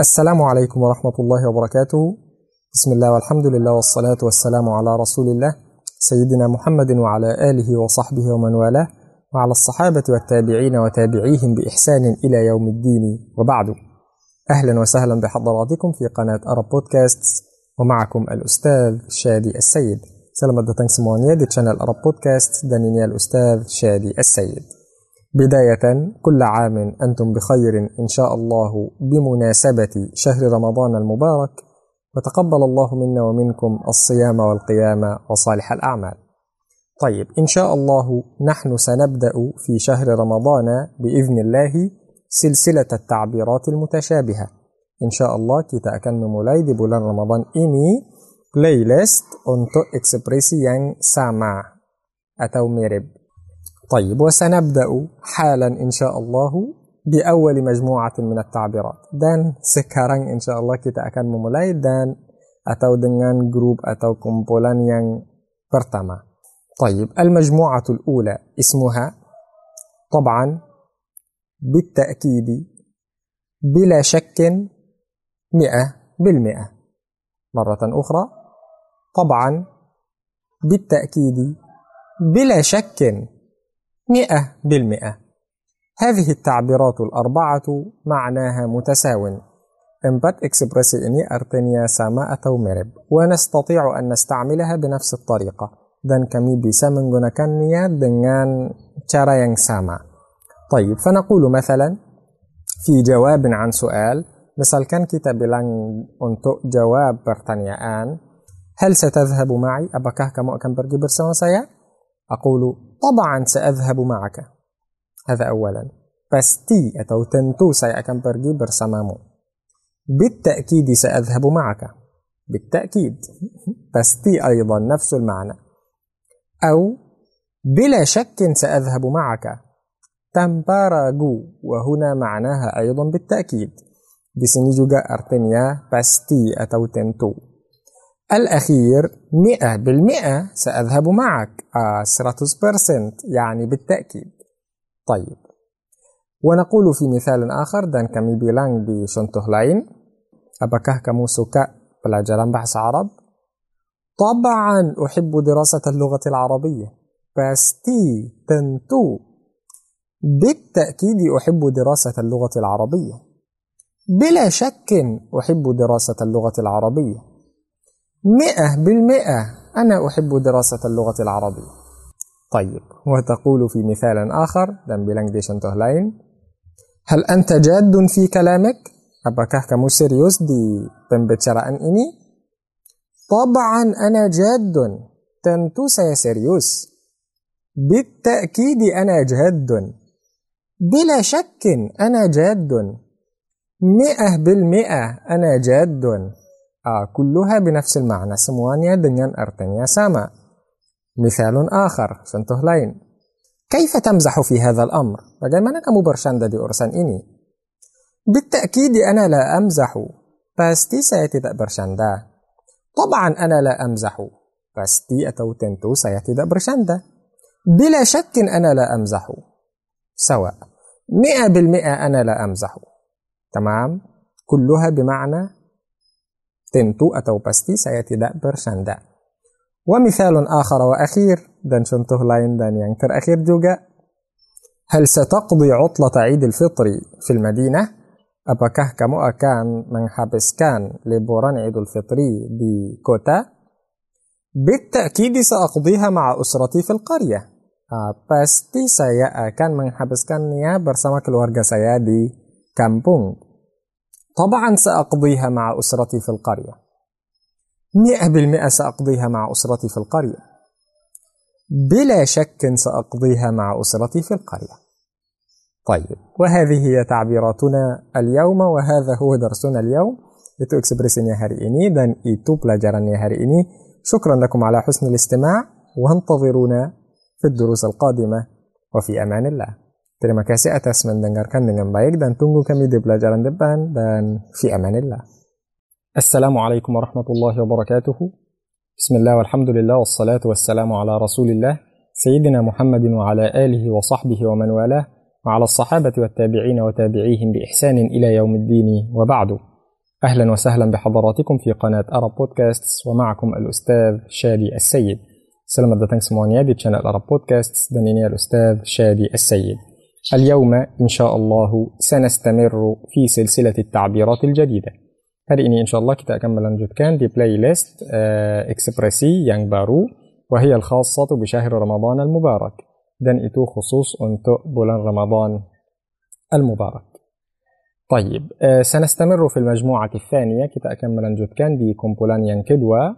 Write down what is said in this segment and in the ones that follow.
السلام عليكم ورحمة الله وبركاته. بسم الله والحمد لله والصلاة والسلام على رسول الله سيدنا محمد وعلى آله وصحبه ومن والاه وعلى الصحابة والتابعين وتابعيهم بإحسان إلى يوم الدين. وبعد أهلا وسهلا بحضراتكم في قناة أرب بودكاست ومعكم الأستاذ شادي السيد. سلام datang semuanya di channel Arab Podcast dan ini الأستاذ شادي السيد. بداية كل عام أنتم بخير إن شاء الله بمناسبة شهر رمضان المبارك وتقبل الله منا ومنكم الصيام والقيام وصالح الأعمال طيب إن شاء الله نحن سنبدأ في شهر رمضان بإذن الله سلسلة التعبيرات المتشابهة إن شاء الله kita akan memulai di bulan Ramadan ini playlist untuk ekspresi yang sama mirip. طيب وسنبدأ حالا إن شاء الله بأول مجموعة من التعبيرات. dan sekarang insya Allah kita akan memulai dan atau dengan grup atau kumpulan yang pertama طيب المجموعة الأولى اسمها طبعا بالتأكيد بلا شك مئة بالمئة. مرة أخرى طبعا بالتأكيد بلا شك مئة بالمئة هذه التعبيرات الأربعة معناها متساو Empat ekspresi ini artinya sama atau mirip. ونستطيع أن نستعملها بنفس الطريقة dan kami bisa menggunakannya dengan cara yang sama. طيب فنقول مثلا في جواب عن سؤال misalkan kita bilang untuk jawab pertanyaan هل ستذهب معي apakah kamu akan pergi bersama saya أقول طبعا سأذهب معك. هذا أولا. pasti atau saya akan pergi bersamamu بالتأكيد سأذهب معك. بالتأكيد. تستي أيضا نفس المعنى. أو بلا شك سأذهب معك. تمباراغو وهنا معناها أيضا بالتأكيد. di sini juga artinya pasti tentu. الأخير مئة بالمئة سأذهب معك. آه 100% يعني بالتأكيد. طيب. ونقول في مثال آخر dan kami bilang di contoh lain Apakah kamu suka pelajaran bahasa Arab? طبعا أحب دراسة اللغة العربية. pasti tentu بالتأكيد أحب دراسة اللغة العربية. بلا شك أحب دراسة اللغة العربية. مئة بالمئة أنا أحب دراسة اللغة العربية طيب وتقول في مثال آخر dan bilang di lain هل أنت جاد في كلامك؟ Apakah kamu serius di pembicaraan ini? Taba'an ana jaddun. Tentu saya serius. بالتأكيد أنا جاد بلا شك أنا جاد مئة بالمئة أنا جاد آه كلها بنفس المعنى semuanya dengan artinya sama مثال آخر contoh lain كيف تمزح في هذا الأمر bagaimana kamu bercanda di urusan ini بالتأكيد أنا لا أمزح pasti saya tidak bercanda طبعا أنا لا أمزح pasti atau tentu saya tidak bercanda بلا شك أنا لا أمزح سواء مئة بالمئة أنا لا أمزح تمام كلها بمعنى tentu atau pasti saya tidak bercanda ومثال آخر وأخير dan contoh lain dan yang terakhir juga هل ستقضي عطلة عيد الفطر في المدينة؟ Apakah kamu akan menghabiskan liburan Idul Fitri di kota? بالتأكيد سأقضيها مع أسرتي في القرية. Uh, pasti saya akan menghabiskannya bersama keluarga saya di kampung. طبعا سأقضيها مع أسرتي في القرية. مئة بالمئة سأقضيها مع أسرتي في القرية. بلا شك سأقضيها مع أسرتي في القرية. طيب وهذه هي تعبيراتنا اليوم وهذا هو درسنا اليوم itu ekspresinya hari ini dan itu pelajarannya hari ini شكرا لكم على حسن الاستماع وانتظرونا في الدروس القادمة وفي أمان الله Terima kasih atas mendengarkan dengan baik dan tunggu kami di pelajaran depan dan fi amanillah. Assalamualaikum warahmatullahi wabarakatuh. Bismillah walhamdulillah wassalatu wassalamu ala rasulillah Sayyidina Muhammadin wa ala alihi wa sahbihi wa man walah وعلى الصحابة والتابعين وتابعيهم بإحسان إلى يوم الدين وبعد أهلا وسهلا بحضراتكم في قناة أرب بودكاست ومعكم الأستاذ شادي السيد Selamat datang semuanya di channel Arab Podcast dan ini الأستاذ شادي السيد اليوم إن شاء الله سنستمر في سلسلة التعبيرات الجديدة. هذه إن شاء الله kita akan melanjutkan di playlist ekspresi yang baru وهي الخاصة بشهر رمضان المبارك. dan itu khusus untuk bulan رمضان المبارك. طيب آه، سنستمر في المجموعة الثانية. kita akan melanjutkan di kumpulan yang yang kedua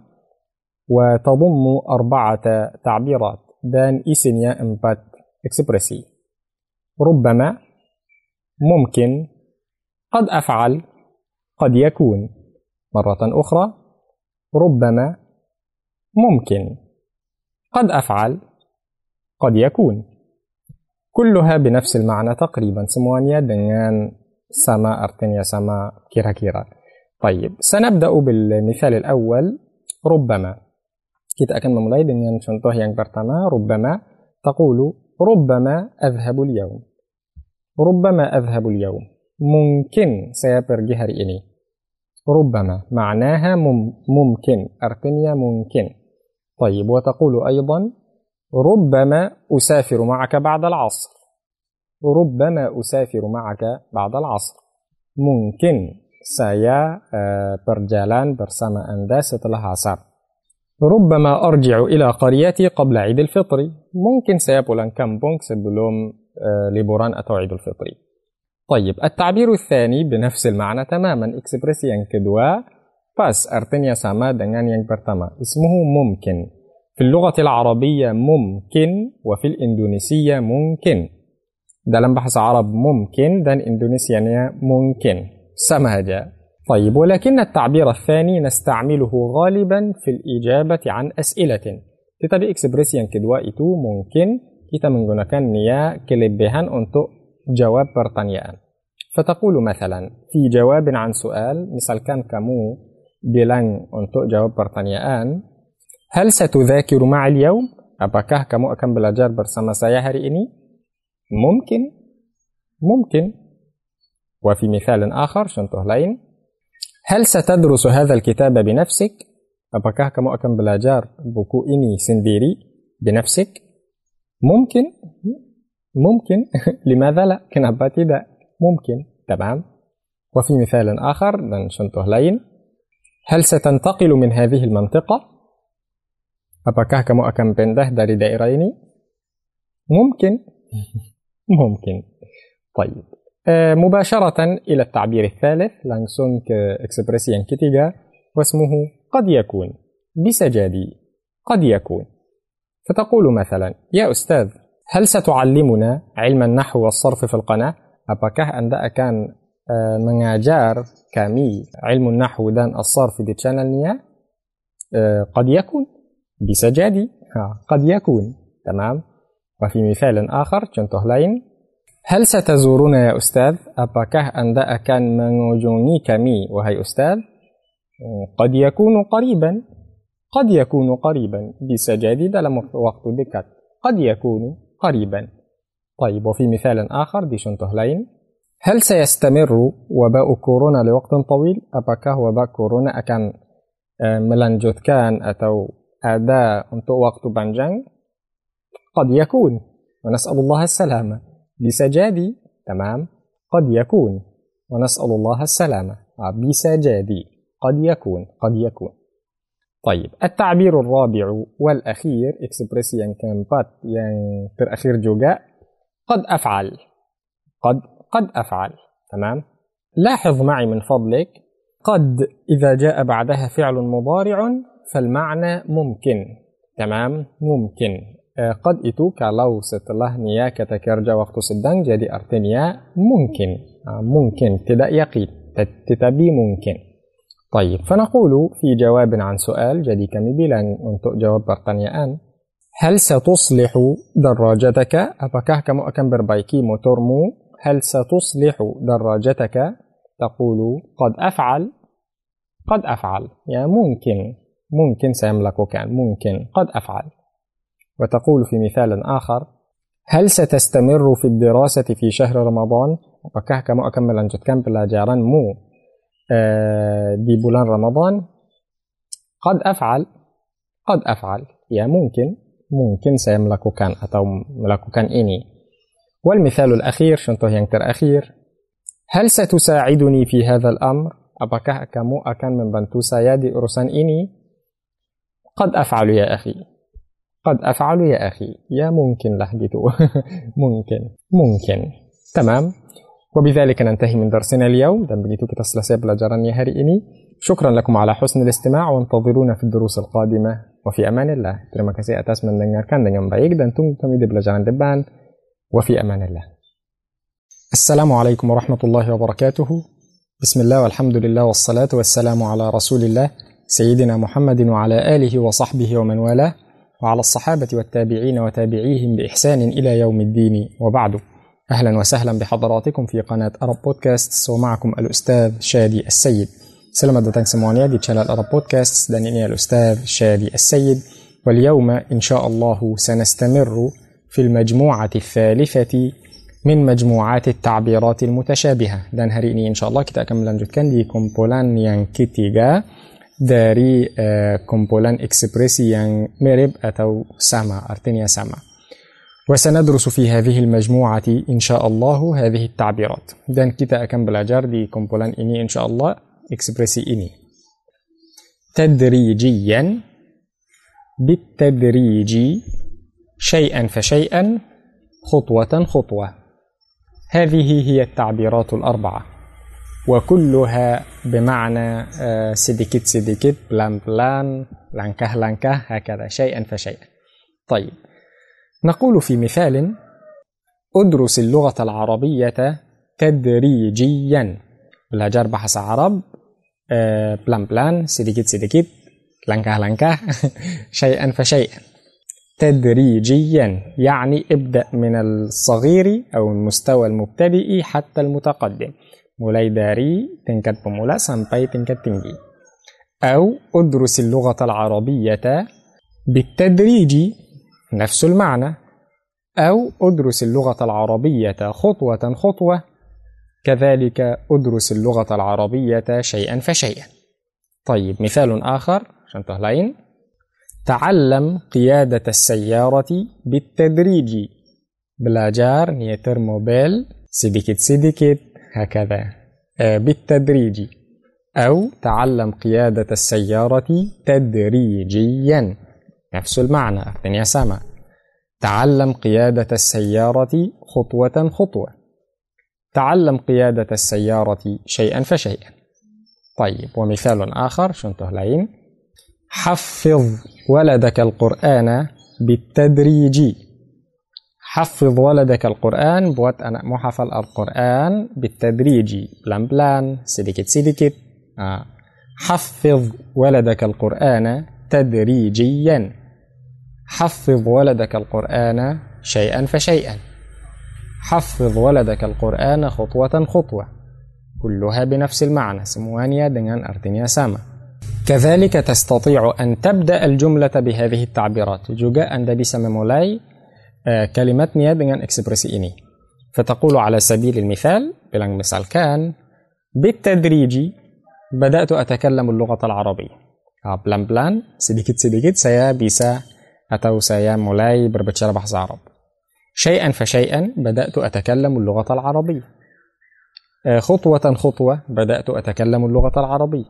وتضم أربعة تعبيرات. dan isinya empat ekspresi ربما ممكن قد أفعل قد يكون. مرة أخرى ربما ممكن قد أفعل قد يكون. كلها بنفس المعنى تقريبا. سموانيا دنيان سما artinya سما كيرا كيرا. طيب سنبدأ بالمثال الأول. ربما. kita akan memulai dengan contoh yang ربما تقول ربما أذهب اليوم. ربما أذهب اليوم. ممكن سيبرجي هاري إني. ربما. معناها مم ممكن. أرقنيا ممكن. طيب وتقول أيضا ربما أسافر معك بعد العصر. ربما أسافر معك بعد العصر. ممكن. سيا آه، برجالان برسام أندا لها عصر ربما أرجع إلى قريتي قبل عيد الفطر. mungkin saya pulang kampung sebelum آه، lebaran atau عيد طيب التعبير الثاني بنفس المعنى تماما. ekspresi yang kedua pas artinya sama dengan yang pertama. اسمه ممكن. في اللغة العربية ممكن وفي الإندونيسية mungkin. dalam bahasa Arab ممكن dan Indonesia ممكن. سمهجا طيب ولكن التعبير الثاني نستعمله غالبا في الإجابة عن أسئلة. تتبع إكسبريسيان كدوائي تو ممكن. Kita menggunakannya kelebihan untuk jawab pertanyaan. فتقول مثلا في جواب عن سؤال misalkan kamu bilang untuk jawab pertanyaan هل ستذاكر معي اليوم apakah kamu akan belajar bersama saya hari ini ممكن ممكن وفي مثال آخر contoh lain هل ستدرس هذا الكتاب بنفسك؟ Apakah kamu akan belajar buku ini sendiri بنفسك؟ ممكن ممكن لماذا لا؟ Kenapa tidak? ممكن تمام؟ وفي مثال آخر contoh lain هل ستنتقل من هذه المنطقة؟ Apakah kamu akan pindah dari daerah ini؟ ممكن ممكن طيب مباشرة إلى التعبير الثالث ekspresi yang ketiga واسمه قد يكون بسجادي قد يكون فتقول مثلا يا أستاذ هل ستعلمنا علم النحو والصرف في القناة؟ أباكه أن كان آه, مناجار كامي علم النحو دان الصرف دي تشانل نيا؟ آه, قد يكون. بسجادي. آه, قد يكون. تمام. وفي مثال آخر جنته لين. هل ستزورنا يا أستاذ؟ أباكه أن كان منوجوني كامي. وهي أستاذ قد يكون قريبا. قد يكون قريبا. jadi dalam waktu dekat قد يكون قريبا. طيب وفي مثال آخر di contoh هل سيستمر وباء كورونا لوقت طويل؟ apakah wabak corona akan uh, melanjutkan atau ada untuk waktu panjang قد يكون. ونسأل الله السلامة بسجادي تمام. قد يكون. ونسأل الله السلامة بسجادي قد يكون. قد يكون. طيب التعبير الرابع والأخير إكسبريسيان كان بات يعني في الأخير جوجا قد أفعل. قد قد أفعل. تمام؟ لاحظ معي من فضلك قد إذا جاء بعدها فعل مضارع فالمعنى ممكن. تمام؟ ممكن. آه، قد إتو كالو الله نيا كتكرجا وقت سدان جدي أرتنيا ممكن. آه، ممكن. تدأ يقين. تتبي ممكن. طيب فنقول في جواب عن سؤال جدي كميبيلا جواب jawab أن. هل ستصلح دراجتك؟ apakah kamu akan memperbaiki motormu هل ستصلح دراجتك؟ تقول قد أفعل. قد أفعل. يا يعني ممكن. ممكن سيملك كان يعني ممكن. قد أفعل. وتقول في مثال آخر هل ستستمر في الدراسة في شهر رمضان؟ apakah kamu akan melanjutkan pelajaranmu آه، دي بولان رمضان. قد أفعل قد أفعل. يا ممكن ممكن سيملك كان أو ملك كان إني. والمثال الأخير شنطو ينكر أخير؟ هل ستساعدني في هذا الأمر؟ أبكه كمو أكان من بنتو سيادي أرسان إني. قد أفعل يا أخي. قد أفعل يا أخي. يا ممكن لهجته ممكن ممكن. تمام. وبذلك ننتهي من درسنا اليوم. dan begitu kita selesai ini شكرا لكم على حسن الاستماع وانتظرونا في الدروس القادمة. وفي أمان الله. terima kasih atas mendengarkan dengan baik dan tunggu kami di pelajaran وفي أمان الله. السلام عليكم ورحمة الله وبركاته. بسم الله والحمد لله والصلاة والسلام على رسول الله سيدنا محمد وعلى آله وصحبه ومن والاه. وعلى الصحابة والتابعين وتابعيهم بإحسان إلى يوم الدين. وبعد. أهلا وسهلا بحضراتكم في قناة أرب بودكاست. ومعكم الأستاذ شادي السيد. salam datang semuanya di channel Arab Podcast dan ini saya الأستاذ شادي السيد. واليوم إن شاء الله سنستمر في المجموعة الثالثة من مجموعات التعبيرات المتشابهة. dan hari ini إن شاء الله kita akan melanjutkan di kumpulan yang ketiga dari آه، kumpulan ekspresi yang mirip atau sama artinya sama وسندرس في هذه المجموعة إن شاء الله هذه التعبيرات. dan kita akan belajar di kumpulan ini insya Allah ekspresi ini تدريجيا. بالتدريج شيئا فشيئا. خطوة خطوة. هذه هي التعبيرات الأربعة. وكلها بمعنى sedikit sedikit pelan-pelan langkah-langkah هكذا شيئا فشيئا. طيب. نقول في مثال أدرس اللغة العربية تدريجيا. Belajar bahasa Arab pelan-pelan sedikit-sedikit langkah-langkah شيئا فشيئا تدريجيا يعني ابدأ من الصغير أو المستوى المبتدئ حتى المتقدم mulai dari tingkat pemula sampai tingkat tinggi. أو ادرس اللغة العربية بالتدريج نفس المعنى. أو أدرس اللغة العربية خطوة خطوة كذلك أدرس اللغة العربية شيئا فشيئا. طيب مثال آخر lain تعلم قيادة السيارة بالتدريج. belajar nyetir mobil sedikit-sedikit هكذا. بالتدريج. أو تعلم قيادة السيارة تدريجيا. نفس المعنى artinya sama تعلم قيادة السيارة خطوة خطوة. تعلم قيادة السيارة شيئا فشيئا. طيب ومثال آخر contoh lain حفظ ولدك القرآن بالتدريج. حفظ ولدك القرآن buat anakmu hafal Al-Quran بالتدريج. pelan-pelan sedikit-sedikit حفظ ولدك القرآن تدريجيا. حفظ ولدك القرآن شيئا فشيئا. حفظ ولدك القرآن خطوة خطوة كلها بنفس المعنى semuanya dengan artinya sama كذلك تستطيع أن تبدأ الجملة بهذه التعبيرات. juga Anda bisa memulai kalimatnya dengan ekspresi ini فتقول على سبيل المثال bilang misalkan بالتدريج بدأت أتكلم اللغة العربية. Pelan-pelan sedikit-sedikit saya bisa atau saya mulai berbicara bahasa. شيئا فشيئا بدأت أتكلم اللغة العربية. خطوة خطوة بدأت أتكلم اللغة العربية.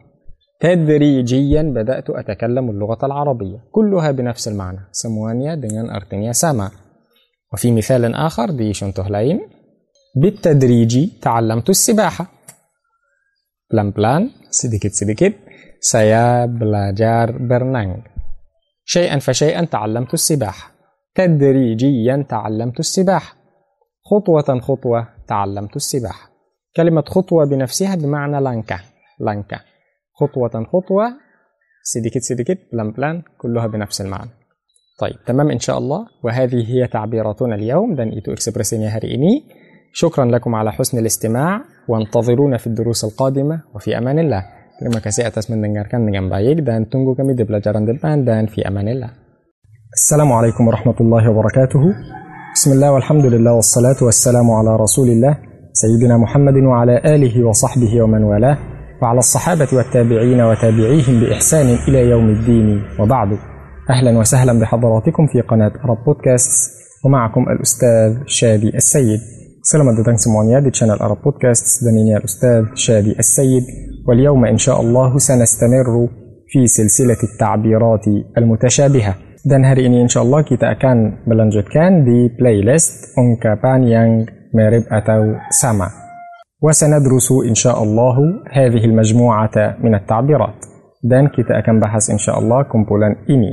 تدريجيا بدأت أتكلم اللغة العربية. كلها بنفس المعنى. semuanya dengan artinya sama. وفي مثال آخر contoh lain بالتدريج تعلمت السباحة. pelan-pelan sedikit-sedikit saya belajar berenang. شيئا فشيئا تعلمت السباحة تدريجيا تعلمت السباحة خطوة خطوة تعلمت السباحة كلمة خطوة بنفسها بمعنى لانكا لانكا خطوة خطوة. sedikit sedikit pelan pelan كلها بنفس المعنى. طيب تمام إن شاء الله. وهذه هي تعبيراتنا اليوم. dan itu ekspresinya hari ini شكرا لكم على حسن الاستماع. وانتظرونا في الدروس القادمة. وفي أمان الله. Terima kasih atas mendengarkan dengan baik dan tunggu kami di pelajaran depan dan fi amanillah. Assalamualaikum warahmatullahi wabarakatuh. Bismillah walhamdulillah wassalatu wassalamu ala rasulillah Sayyidina Muhammadin wa ala alihi wa sahbihi wa man walah. وعلى الصحابة والتابعين وتابعيهم بإحسان إلى يوم الدين وبعد أهلا وسهلا بحضراتكم في قناة أرب بودكاست ومعكم الأستاذ شادي السيد Semuanya di channel Arab Podcast dan ini الأستاذ شادي السيد واليوم إن شاء الله سنستمر في سلسلة التعبيرات المتشابهة dan hari ini insya Allah kita akan melanjutkan di playlist ungkapan yang mirip atau sama وسندرس إن شاء الله هذه المجموعة من التعبيرات dan kita akan bahas insya Allah kumpulan ini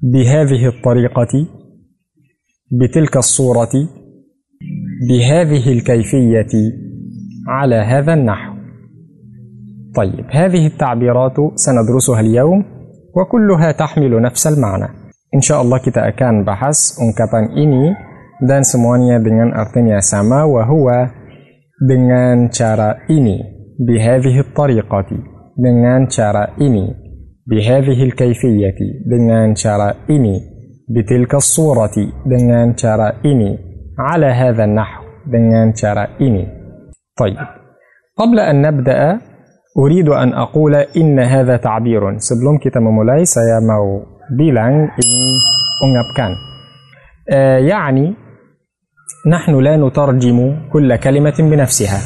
بهذه الطريقة بتلك الصورة بهذه الكيفية على هذا النحو. طيب هذه التعبيرات سندرسها اليوم وكلها تحمل نفس المعنى. إن شاء الله kita akan bahas ungkapan ini dan semuanya dengan artinya sama وهو dengan cara ini بهذه الطريقة dengan cara ini بهذه الكيفية dengan cara ini بتلك الصورة dengan cara ini على هذا النحو dengan cara ini. طيب. قبل أن نبدأ أريد أن أقول إن هذا تعبير. Sebelum kita memulai saya mau bilang ini ungapkan. آه يعني نحن لا نترجم كل كلمة بنفسها.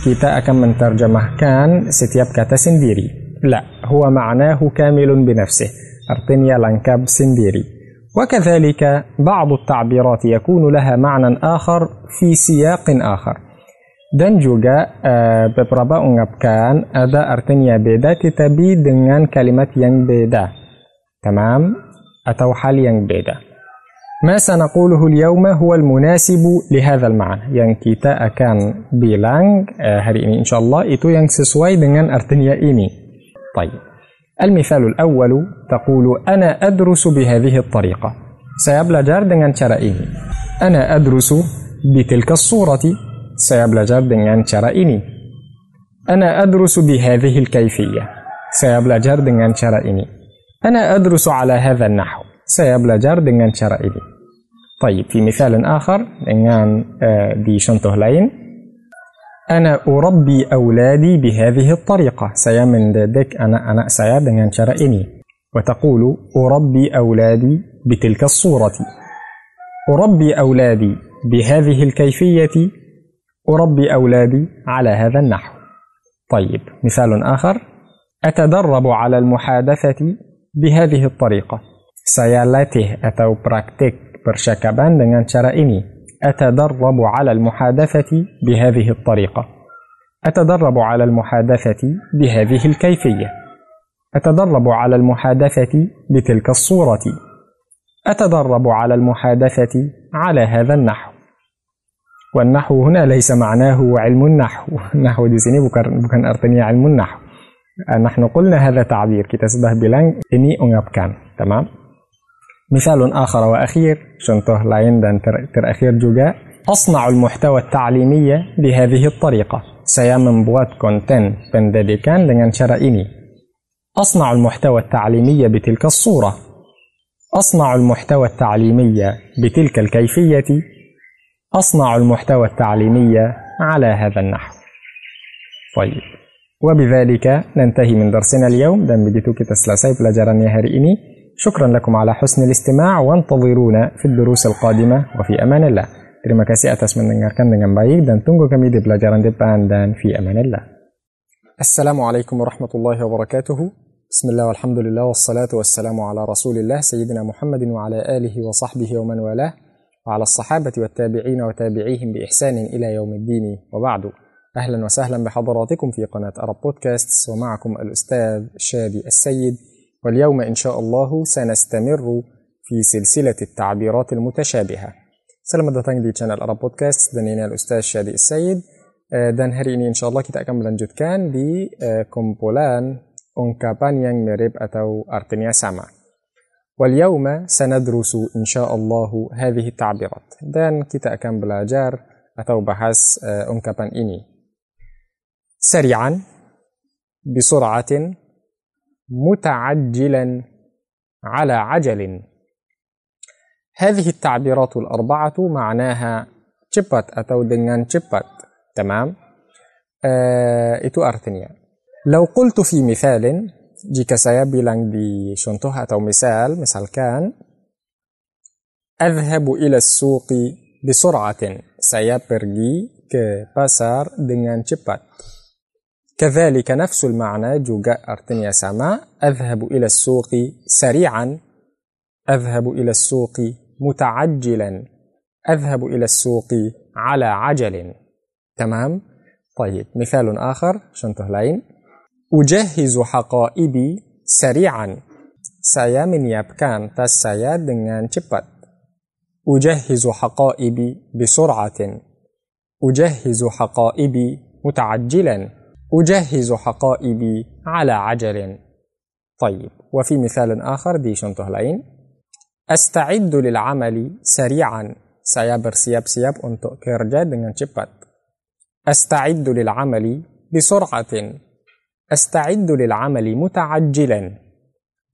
Kita akan menerjemahkan setiap kata sendiri. لا, هو معناه كامل بنفسه. Artinya lengkap sendiri. وكذلك بعض التعبيرات يكون لها معنى آخر في سياق آخر dan juga uh, beberapa ungkapan ada artinya beda tetapi dengan kalimat yang beda tamam atau hal yang beda ما سنقوله اليوم هو المناسب لهذا المعنى yang kita akan bilang uh, hari ini insyaallah itu yang sesuai dengan artinya ini طيب المثال الأول تقول أنا أدرس بهذه الطريقة. سيبلجار dengan cara ini أنا أدرس بتلك الصورة. سيبلجار dengan cara ini أنا أدرس بهذه الكيفية. سيبلجار dengan cara ini أنا أدرس على هذا النحو. سيبلجار dengan cara ini طيب في مثال آخر dengan آه، دي di contoh أنا أربي أولادي بهذه الطريقة. saya mendidik anak-anak saya dengan cara ini. وتقول أربي أولادي بتلك الصورة. أربي أولادي بهذه الكيفية. أربي أولادي على هذا النحو. طيب مثال آخر. أتدرب على المحادثة بهذه الطريقة. Saya latih atau praktik percakapan dengan cara ini. أتدرب على المحادثة بهذه الطريقة. أتدرب على المحادثة بهذه الكيفية. أتدرب على المحادثة بتلك الصورة. أتدرب على المحادثة على هذا النحو. والنحو هنا ليس معناه علم النحو. نحو bukan bukan artinya علم النحو. نحن قلنا هذا تعبير kita sudah bilang ini ungapkan tamam مثال آخر وأخير contoh lain dan ter terakhir juga. أصنع المحتوى التعليمي بهذه الطريقة. Saya membuat konten pendidikan dengan cara ini. أصنع المحتوى التعليمي بتلك الصورة. أصنع المحتوى التعليمي بتلك الكيفية. أصنع المحتوى التعليمي على هذا النحو. طيب. وبذلك ننتهي من درسنا اليوم. Dan begitu kita selesai pelajarannya شكرا لكم على حسن الاستماع وانتظرونا في الدروس القادمة وفي أمان الله Terima kasih atas mendengarkan dengan baik dan tunggu kami di pelajaran depan dan fi amanillah. Assalamualaikum warahmatullahi wabarakatuh. بسم الله والحمد لله والصلاة والسلام على رسول الله سيدنا محمد وعلى آله وصحبه ومن والاه وعلى الصحابة والتابعين وتابعيهم بإحسان إلى يوم الدين وبعد أهلا وسهلا بحضراتكم في قناة أرب بودكاست ومعكم الأستاذ شادي السيد واليوم إن شاء الله سنستمر في سلسلة التعبيرات المتشابهة. salam datang di channel Arab Podcast dan ini الأستاذ شادي السيد dan hari ini إن شاء الله kita akan melanjutkan di kumpulan ungkapan yang mirip atau artinya sama واليوم سندرس إن شاء الله هذه التعبيرات دان كده أكمل جار أتو بحث أنكابان إني سريعا بسرعة متعجلا على عجل هذه التعبيرات الأربعة معناها cepat atau dengan cepat تمام uh, itu artinya Lau qultu fi mithalin, jika saya bilang di contoh atau misal, misalkan, Adhabu ila suqi bisur'atin. Saya pergi ke pasar dengan cepat. كذلك نفس المعنى juga artinya sama أذهب إلى السوق سريعا. أذهب إلى السوق متعجلا. أذهب إلى السوق على عجل. تمام؟ طيب مثال آخر lain أجهز حقائبي سريعا. saya menyiapkan tas saya dengan cepat أجهز حقائبي بسرعة. أجهز حقائبي متعجلا. أجهز حقائبي على عجل. طيب وفي مثال آخر دي contoh lain أستعد للعمل سريعا. saya bersiap-siap untuk kerja dengan cepat أستعد للعمل بسرعة. أستعد للعمل متعجلا.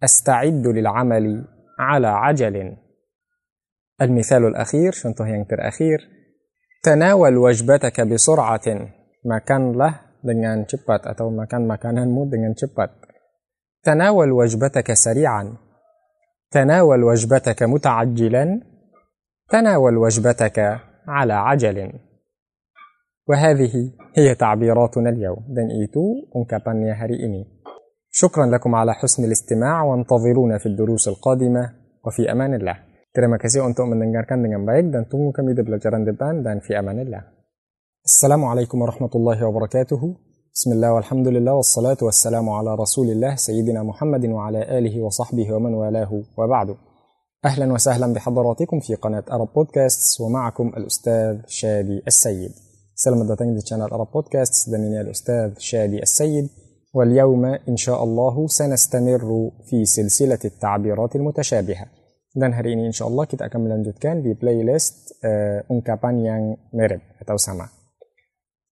أستعد للعمل على عجل. المثال الأخير contoh yang terakhir تناول وجبتك بسرعة. makanlah dengan cepat atau makan makananmu dengan cepat تناول وجبتك سريعا تناول وجبتك متعجلا تناول وجبتك على عجل وهذه هي تعبيراتنا اليوم dan itu ungkapannya hari ini شكرا لكم على حسن الاستماع وانتظرونا في الدروس القادمة وفي أمان الله Terima kasih untuk mendengarkan dengan baik dan tunggu kami di pelajaran depan dan fi amanillah. السلام عليكم ورحمة الله وبركاته. بسم الله والحمد لله والصلاة والسلام على رسول الله سيدنا محمد وعلى آله وصحبه ومن والاه وبعده أهلا وسهلا بحضراتكم في قناة أرب بودكاست ومعكم الأستاذ شادي السيد. سلام داتين دي شانل أرب بودكاست دميني الأستاذ شادي السيد. واليوم إن شاء الله سنستمر في سلسلة التعبيرات المتشابهة. Dan hari ini insya Allah kita akan melanjutkan di playlist uh, ungkapan yang mirip atau sama.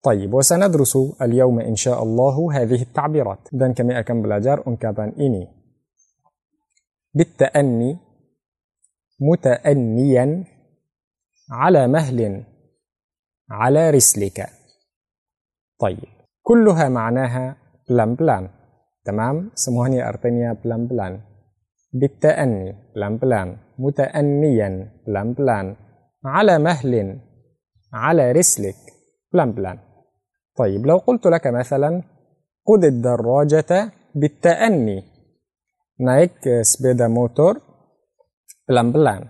طيب وسندرس اليوم إن شاء الله هذه التعبيرات. dan kami akan belajar ungkapan ini بالتأني متأنيا على مهل على رسلك. طيب كلها معناها pelan-pelan تمام؟ semuanya artinya pelan-pelan بالتأني pelan-pelan متأنيا pelan-pelan على مهل على رسلك pelan-pelan طيب لو قلت لك مثلا خذ الدراجة بالتأني. Naik sepeda motor pelan-pelan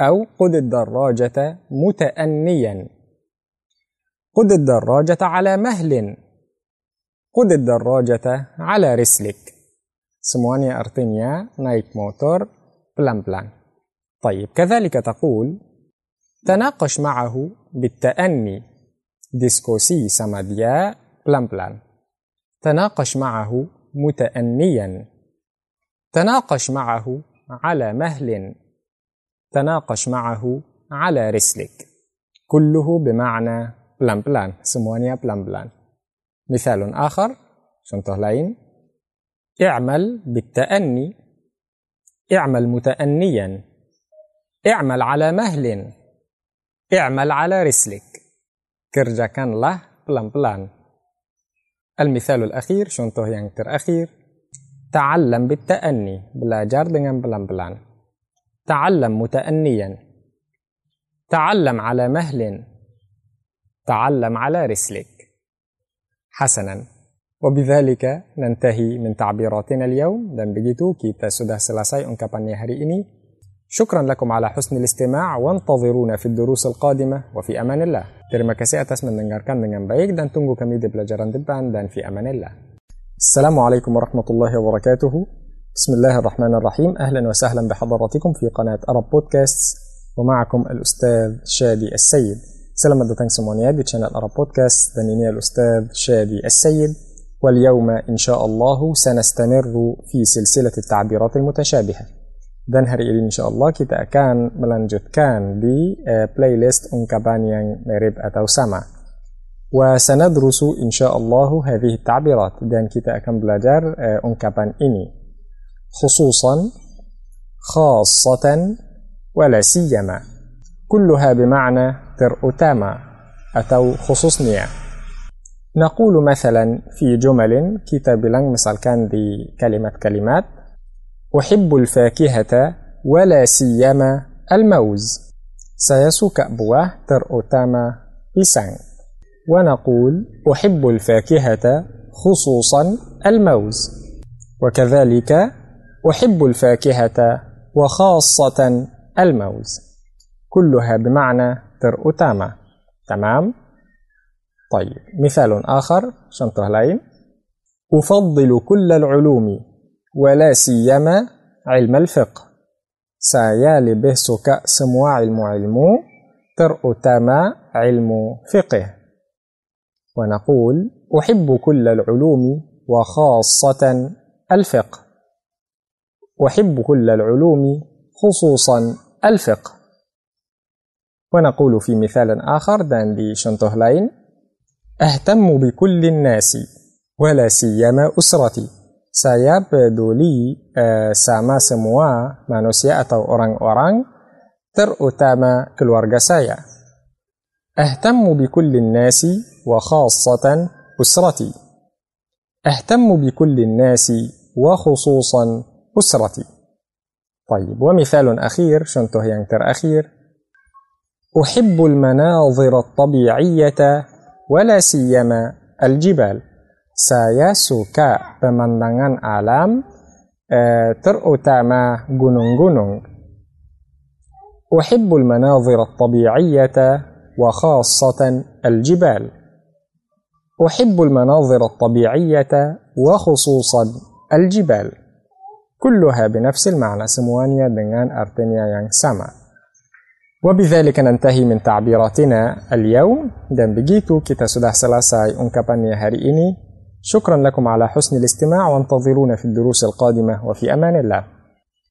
أو خذ الدراجة متأنيا. خذ الدراجة على مهل. خذ الدراجة على رسلك. Semuanya artinya naik motor pelan-pelan طيب كذلك تقول تناقش معه بالتأني. ديسكوسي sama dia pelan-pelan. تناقش معه متأنيا تناقش معه على مهل تناقش معه على رسلك كله بمعنى pelan-pelan, semuanya pelan-pelan. مثال آخر contoh lain. اعمل بالتأني اعمل متأنيا اعمل على مهل اعمل على رسلك kerjakanlah pelan-pelan المثال الأخير contoh yang terakhir تعلم بالتأني belajar dengan pelan-pelan تعلم متأنيا تعلم على مهل تعلم على رسلك حسنا وبذلك ننتهي من تعبيراتنا اليوم dan begitu kita sudah selesai ungkapannya hari ini شكرا لكم على حسن الاستماع وانتظرونا في الدروس القادمة وفي أمان الله. terima kasih atas mendengarkan dengan baik dan tunggu kami di pelajaran depan dan في أمان الله. السلام عليكم ورحمة الله وبركاته. بسم الله الرحمن الرحيم. أهلا وسهلا بحضراتكم في قناة أرب بودكاست ومعكم الأستاذ شادي السيد. salam datang semuanya di channel Arab Podcast dan ini الأستاذ شادي السيد. واليوم إن شاء الله سنستمر في سلسلة التعبيرات المتشابهة. Dan hari ini insya Allah kita akan melanjutkan di uh, playlist ungkapan yang mirip atau sama وسندرس إن شاء الله هذه التعبيرات dan kita akan belajar uh, ungkapan ini خصوصا خاصة ولا سيما كلها بمعنى تر أتاما أتو خصوصنيا نقول مثلا في جمل كتاب bilang misalkan di kalimat-kalimat أحب الفاكهة ولا سيما الموز. saya suka buah terutama ونقول أحب الفاكهة خصوصا الموز. وكذلك أحب الفاكهة وخاصة الموز. كلها بمعنى terutama تمام؟ طيب مثال آخر contoh lain أفضل كل العلوم ولا سيما علم الفقه. saya lebih suka semua ilmu-ilmu terutama ilmu fiqh ونقول أحب كل العلوم وخاصة الفقه. أحب كل العلوم خصوصا الفقه. ونقول في مثال آخر di contoh lain أهتم بكل الناس ولا سيما أسرتي. Saya peduli uh, sama semua manusia atau orang-orang terutama keluarga saya. أهتم بكل الناس وخاصة أسرتي أهتم بكل الناس وخصوصا أسرتي طيب ومثال أخير contoh yang terakhir. أحب المناظر الطبيعية ولا سيما الجبال saya suka pemandangan alam eh, terutama gunung-gunung. أحب المناظر الطبيعية وخاصة الجبال. أحب المناظر الطبيعية وخصوصا الجبال. كلها بنفس المعنى سموانيا دنان أرتنيا يان سما. وبذلك ننتهي من تعبيراتنا اليوم. دان بجيتو كتا سلاساي انكابانيا هاري شكرا لكم على حسن الاستماع وانتظرونا في الدروس القادمة وفي أمان الله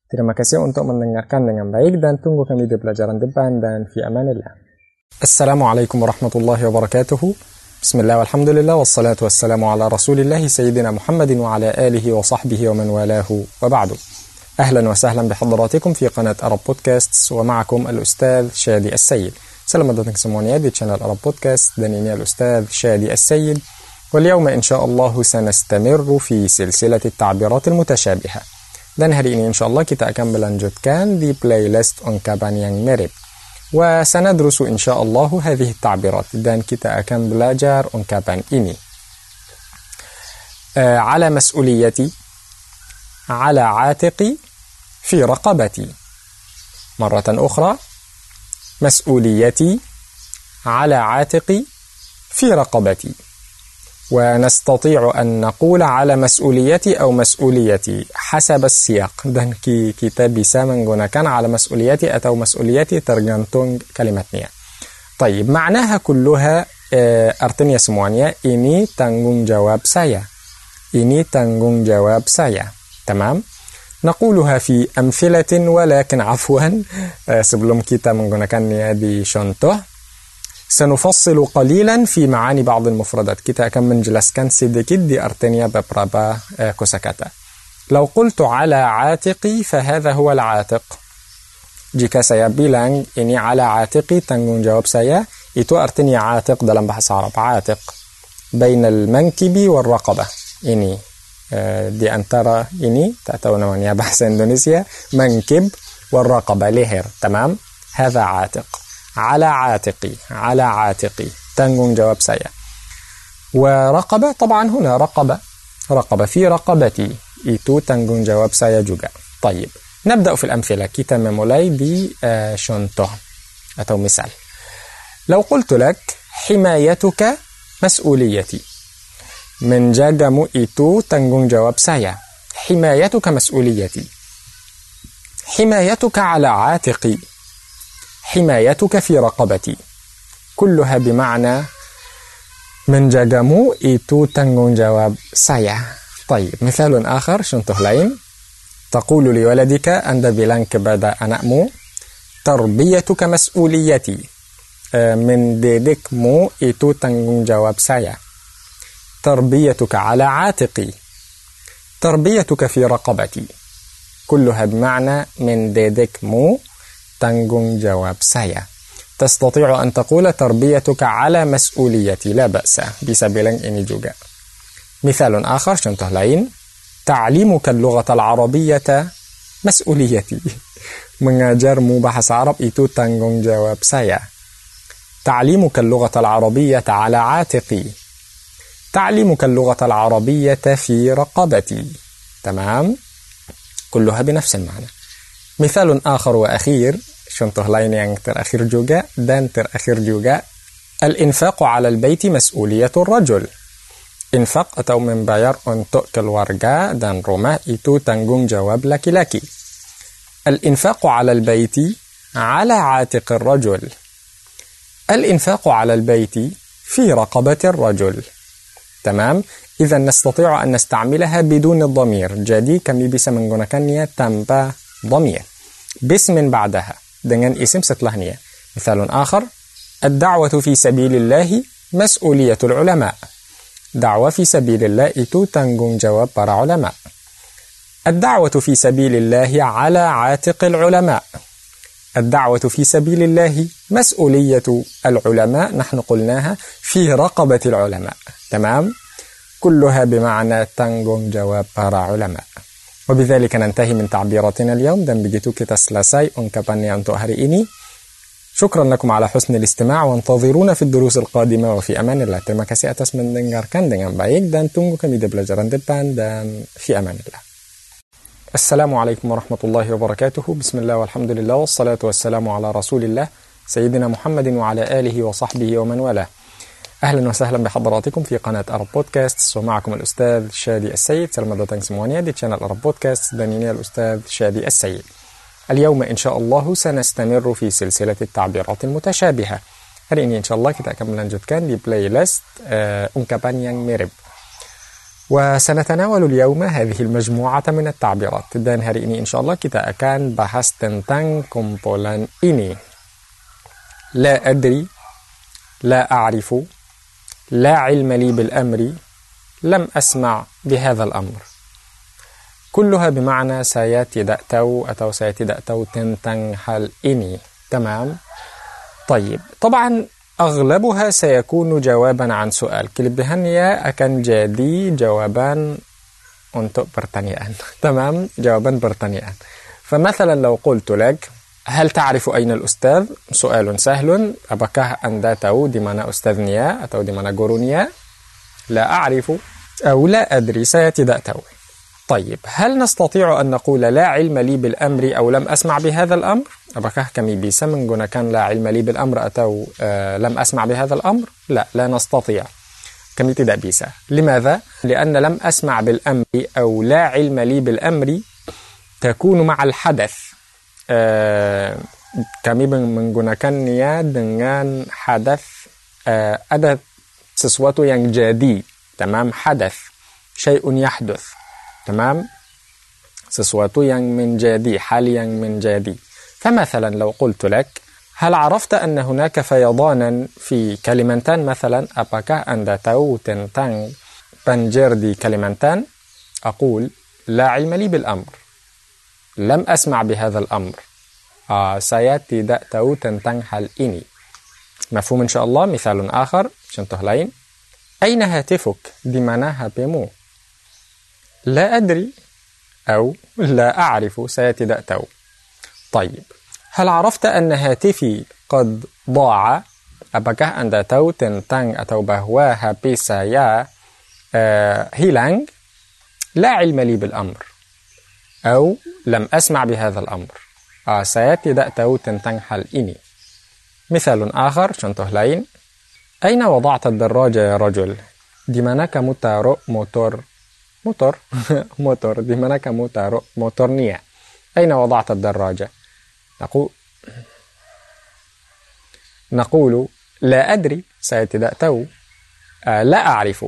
Terima kasih untuk mendengarkan dengan baik dan tunggu kami di pelajaran depan dan fi amanillah. Assalamualaikum warahmatullahi wabarakatuh. Bismillah walhamdulillah wassalatu wassalamu ala rasulillah sayyidina Muhammadin wa ala alihi wa sahbihi wa man walahu wa ba'du. أهلا وسهلا بحضراتكم في قناة أرب بودكاست ومعكم الأستاذ شادي السيد سلام datang semuanya di channel Arab Podcast dan ini الأستاذ شادي السيد واليوم إن شاء الله سنستمر في سلسلة التعبيرات المتشابهة. dan hari ini insya Allah kita akan melanjutkan di playlist ungkapan yang mirip وسندرس إن شاء الله هذه التعبيرات. dan kita akan belajar ungkapan ini. على مسؤوليتي على عاتقي في رقبتي. مرة أخرى مسؤوليتي على عاتقي في رقبتي. ونستطيع أن نقول على مسؤوليتي أو مسؤوليتي حسب السياق. دان كي كتاب سامن كان على مسؤوليتي أتو مسؤوليتي ترجنتون كلمة طيب معناها كلها آه، أرتنيا سموانيا إني تنجون جواب سايا. إني تنجون جواب سايا. تمام؟ نقولها في أمثلة ولكن عفوا آه، سبلوم كي تامن كان نية دي شنطه سنفصل قليلا في معاني بعض المفردات. كتا كم من جلس كان دي أرتنيا ببرابا آه، كوساكاتا. لو قلت على عاتقي فهذا هو العاتق. جي كاسايا بيلانج إني على عاتقي تنجون جواب سيا إتو أرتنيا عاتق دلم بحس عرب. عاتق. بين المنكب والرقبة. إني آه، دي أن ترى إني تأتون من يا بحث إندونيسيا منكب والرقبة لهر تمام؟ هذا عاتق. على عاتقي على عاتقي. تنجون جواب سيا ورقبة طبعا هنا رقبة. رقبة في رقبتي. itu tanggung jawab saya juga. طيب نبدأ في الأمثلة. kita mulai di آه، contoh atau مثال. لو قلت لك حمايتك مسؤوليتي. menjagamu itu tanggung jawab saya حمايتك مسؤوليتي. حمايتك على عاتقي. حمايتك في رقبتي. كلها بمعنى menjagamu itu tanggung jawab saya. طيب مثال آخر contoh lain تقول لولدك anda bilang kepada anakmu تربيتك مسؤوليتي. آه، mendidikmu itu tanggung jawab saya. تربيتك على عاتقي. تربيتك في رقبتي. كلها بمعنى mendidikmu tanggung jawab saya. تستطيع أن تقول تربيتك على مسؤوليتي لا بأس. bisa bilang ini juga مثال آخر contoh lain تعليمك اللغة العربية مسؤوليتي. mengajarmu bahasa Arab itu tanggung jawab saya. تعليمك اللغة العربية على عاتقي. تعليمك اللغة العربية في رقبتي. تمام؟ كلها بنفس المعنى. مثال آخر وأخير. Contoh lain yang terakhir juga dan terakhir juga الإنفاق على البيت مسؤولية الرجل infak atau membayar untuk keluarga dan rumah itu tanggung jawab laki-laki. على البيت على عاتق الرجل. الإنفاق على البيت في رقبة الرجل. تمام؟ إذا نستطيع أن نستعملها بدون الضمير. Jadi kami bisa menggunakannya tanpa ضمير. باسم بعدها dengan isim setelahnya. الدعوة في سبيل الله مسؤولية العلماء. دعوة في سبيل الله itu tanggung jawab para ulama. سبيل الله على عاتق العلماء. الدعوة في سبيل الله مسؤولية العلماء نحن قلناها في رقبة العلماء. تمام؟ كلها بمعنى tanggung jawab para ulama. وبذلك ننتهي من تعبيراتنا اليوم kita selesai ungkapannya untuk hari ini. شكرا لكم على حسن الاستماع وانتظرونا في الدروس القادمة وفي أمان الله. Atas mendengarkan dengan baik dan tunggu kami di pelajaran depan dan في أمان الله. السلام عليكم ورحمة الله وبركاته. بسم الله والحمد لله والصلاة والسلام على رسول الله سيدنا محمد وعلى آله وصحبه ومن والاه. أهلا وسهلا بحضراتكم في قناة أرب بودكاست. ومعكم الأستاذ شادي السيد datang semuanya di channel Arab Podcast dan ini الأستاذ شادي السيد. اليوم إن شاء الله سنستمر في سلسلة التعبيرات المتشابهة. hari ini insya Allah kita akan melanjutkan di playlist uh, ungkapan yang mirip وسنتناول اليوم هذه المجموعة من التعبيرات. dan hari ini insya Allah kita akan bahas tentang kumpulan ini لا أدري لا أعرف لا علم لي بالأمر لم أسمع بهذا الأمر. كلها بمعنى سيأتي دأتو أتو سيأتي دأتو تن حل إني. تمام؟ طيب طبعا أغلبها سيكون جوابا عن سؤال. كلبهن يا أكن جادي جوابا أنتو برتانيان تمام؟ جوابا برتانيان فمثلا لو قلت لك هل تعرف أين الأستاذ؟ سؤال سهل apakah Anda tahu di mana ustaznya atau di mana gurunya? لا أعرف أو لا أدري tidak tahu طيب هل نستطيع أن نقول لا علم لي بالأمر أو لم أسمع بهذا الأمر؟ apakah kami bisa menggunakan لا علم لي بالأمر atau uh, لم أسمع بهذا الأمر؟ لا لا نستطيع kami tidak bisa لماذا؟ لأن لم أسمع بالأمر أو لا علم لي بالأمر تكون مع الحدث uh, kami menggunakannya dengan hadas uh, ada sesuatu yang jadi tamam hadas syai'un yahduth تمام sesuatu yang menjadi hal yang menjadi فمثلا لو قلت لك هل عرفت أن هناك فيضانا في كلمتان مثلا apakah Anda tahu tentang banjir di Kalimantan أقول لا علم لي بالأمر لم أسمع بهذا الأمر. آه tahu tentang hal ini مفهوم إن شاء الله؟ مثال آخر. contoh lain أين هاتفك؟ di mana HP-mu لا أدري أو لا أعرف. سيتدأ تو طيب. هل عرفت أن هاتفي قد ضاع؟ Anda tahu tentang atau bahwa HP saya uh, hilang? لا علم لي بالأمر. أو لم أسمع بهذا الأمر. tidak tahu tentang hal ini مثال آخر contoh lain أين وضعت الدراجة يا رجل؟ mana kamu taruh motor motor؟ motor. di mana motor motornya أين وضعت الدراجة نقول نقول لا أدري. saya tidak tahu آه لا أعرف.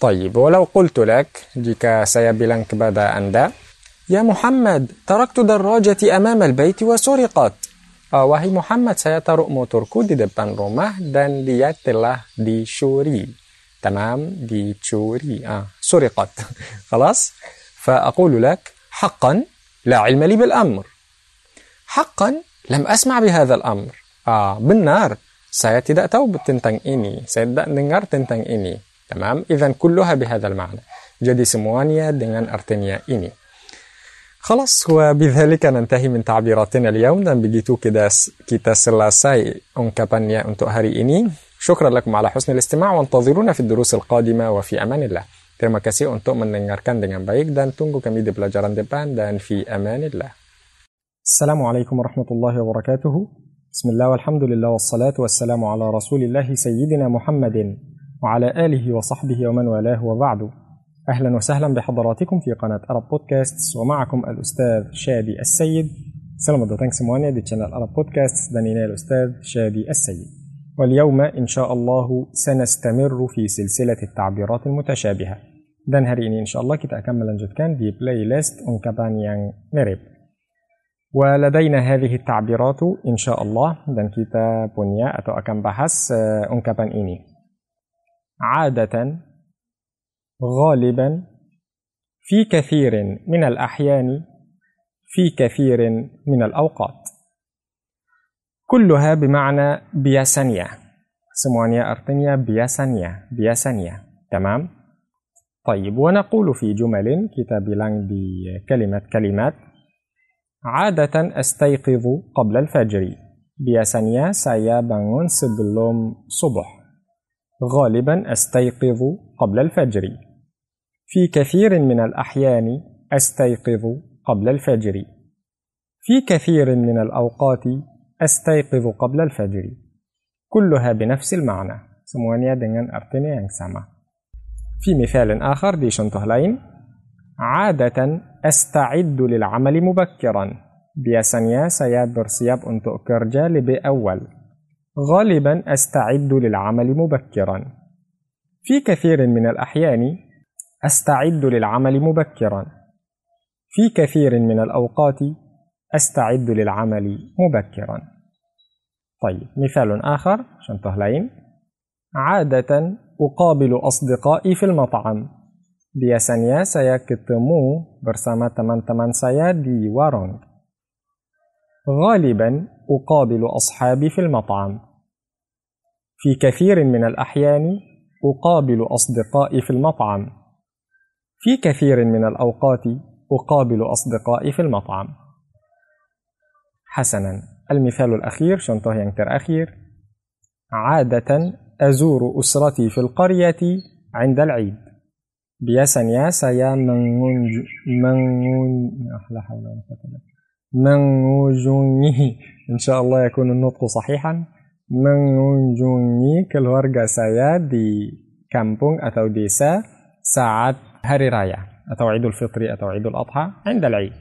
طيب ولو قلت لك jika saya bilang kepada anda يا محمد تركت دراجتي أمام البيت وسرقت آه wahai محمد saya taruh motorku di depan rumah dan dia telah dicuri تمام dicuri آه سرقت خلاص فأقول لك حقا لا علم لي بالأمر حقا بهذا الأمر. آه، benar. Saya tidak tahu tentang ini. Saya tidak dengar tentang ini. Tamam? Idzan kulluha bihadzal ma'na. Jadi semuanya dengan artinya ini. خلاص وبذلك ننتهي من تعبيراتنا اليوم dan begitu kita kita selesai ungkapannya untuk hari ini شكرا لكم على حسن الاستماع وانتظرونا في الدروس القادمة وفي أمان الله Terima kasih untuk mendengarkan dengan baik dan tunggu kami di pelajaran depan dan fi amanillah. Assalamualaikum warahmatullahi wabarakatuh. Bismillah walhamdulillah wassalatu wassalamu ala rasulillah sayyidina Muhammadin وعلى آله وصحبه ومن والاه وبعد. أهلا وسهلا بحضراتكم في قناة أرب بودكاست ومعكم الأستاذ شادي السيد. selamat datang semuanya di channel أرب بودكاست dan ini الأستاذ شادي السيد. واليوم إن شاء الله سنستمر في سلسلة التعبيرات المتشابهة. dan hari ini إن شاء الله kita akan melanjutkan di playlist ungkapan yang mirip. ولدينا هذه التعبيرات إن شاء الله. دان كيتا بنيا أتو أكم بحس أون كابان عادة غالبا في كثير من الأحيان في كثير من الأوقات. كلها بمعنى biasanya semuanya artinya biasanya biasanya تمام؟ طيب ونقول في جمل كتاب bilang بكلمة كلمات عادة أستيقظ قبل الفجر. biasanya saya bangun sebelum subuh غالبا أستيقظ قبل الفجر. في كثير من الأحيان أستيقظ قبل الفجر. في كثير من الأوقات أستيقظ قبل الفجر. كلها بنفس المعنى. semuanya dengan artinya yang في مثال آخر دي شنطه lain عادة أستعد للعمل مبكرا. biasanya saya bersiap untuk kerja lebih awal غالبا أستعد للعمل مبكرا في كثير من الأحيان أستعد للعمل مبكرا في كثير من الأوقات أستعد للعمل مبكرا طيب مثال آخر شنطه lain عادة أقابل أصدقائي في المطعم. Biasanya saya ketemu bersama teman-teman saya di warung. غالبا أقابل أصحابي في المطعم. في كثير من الأحيان أقابل أصدقائي في المطعم. في كثير من الأوقات أقابل أصدقائي في المطعم. حسنا المثال الأخير contoh yang terakhir عادة أزور أسرتي في القرية عند العيد biasanya saya mengunjungi mengunjungi إن شاء الله يكون النطق صحيحا. mengunjungi keluarga saya di kampung atau desa saat hari raya atau Idul Fitri atau Idul Adha عند العيد.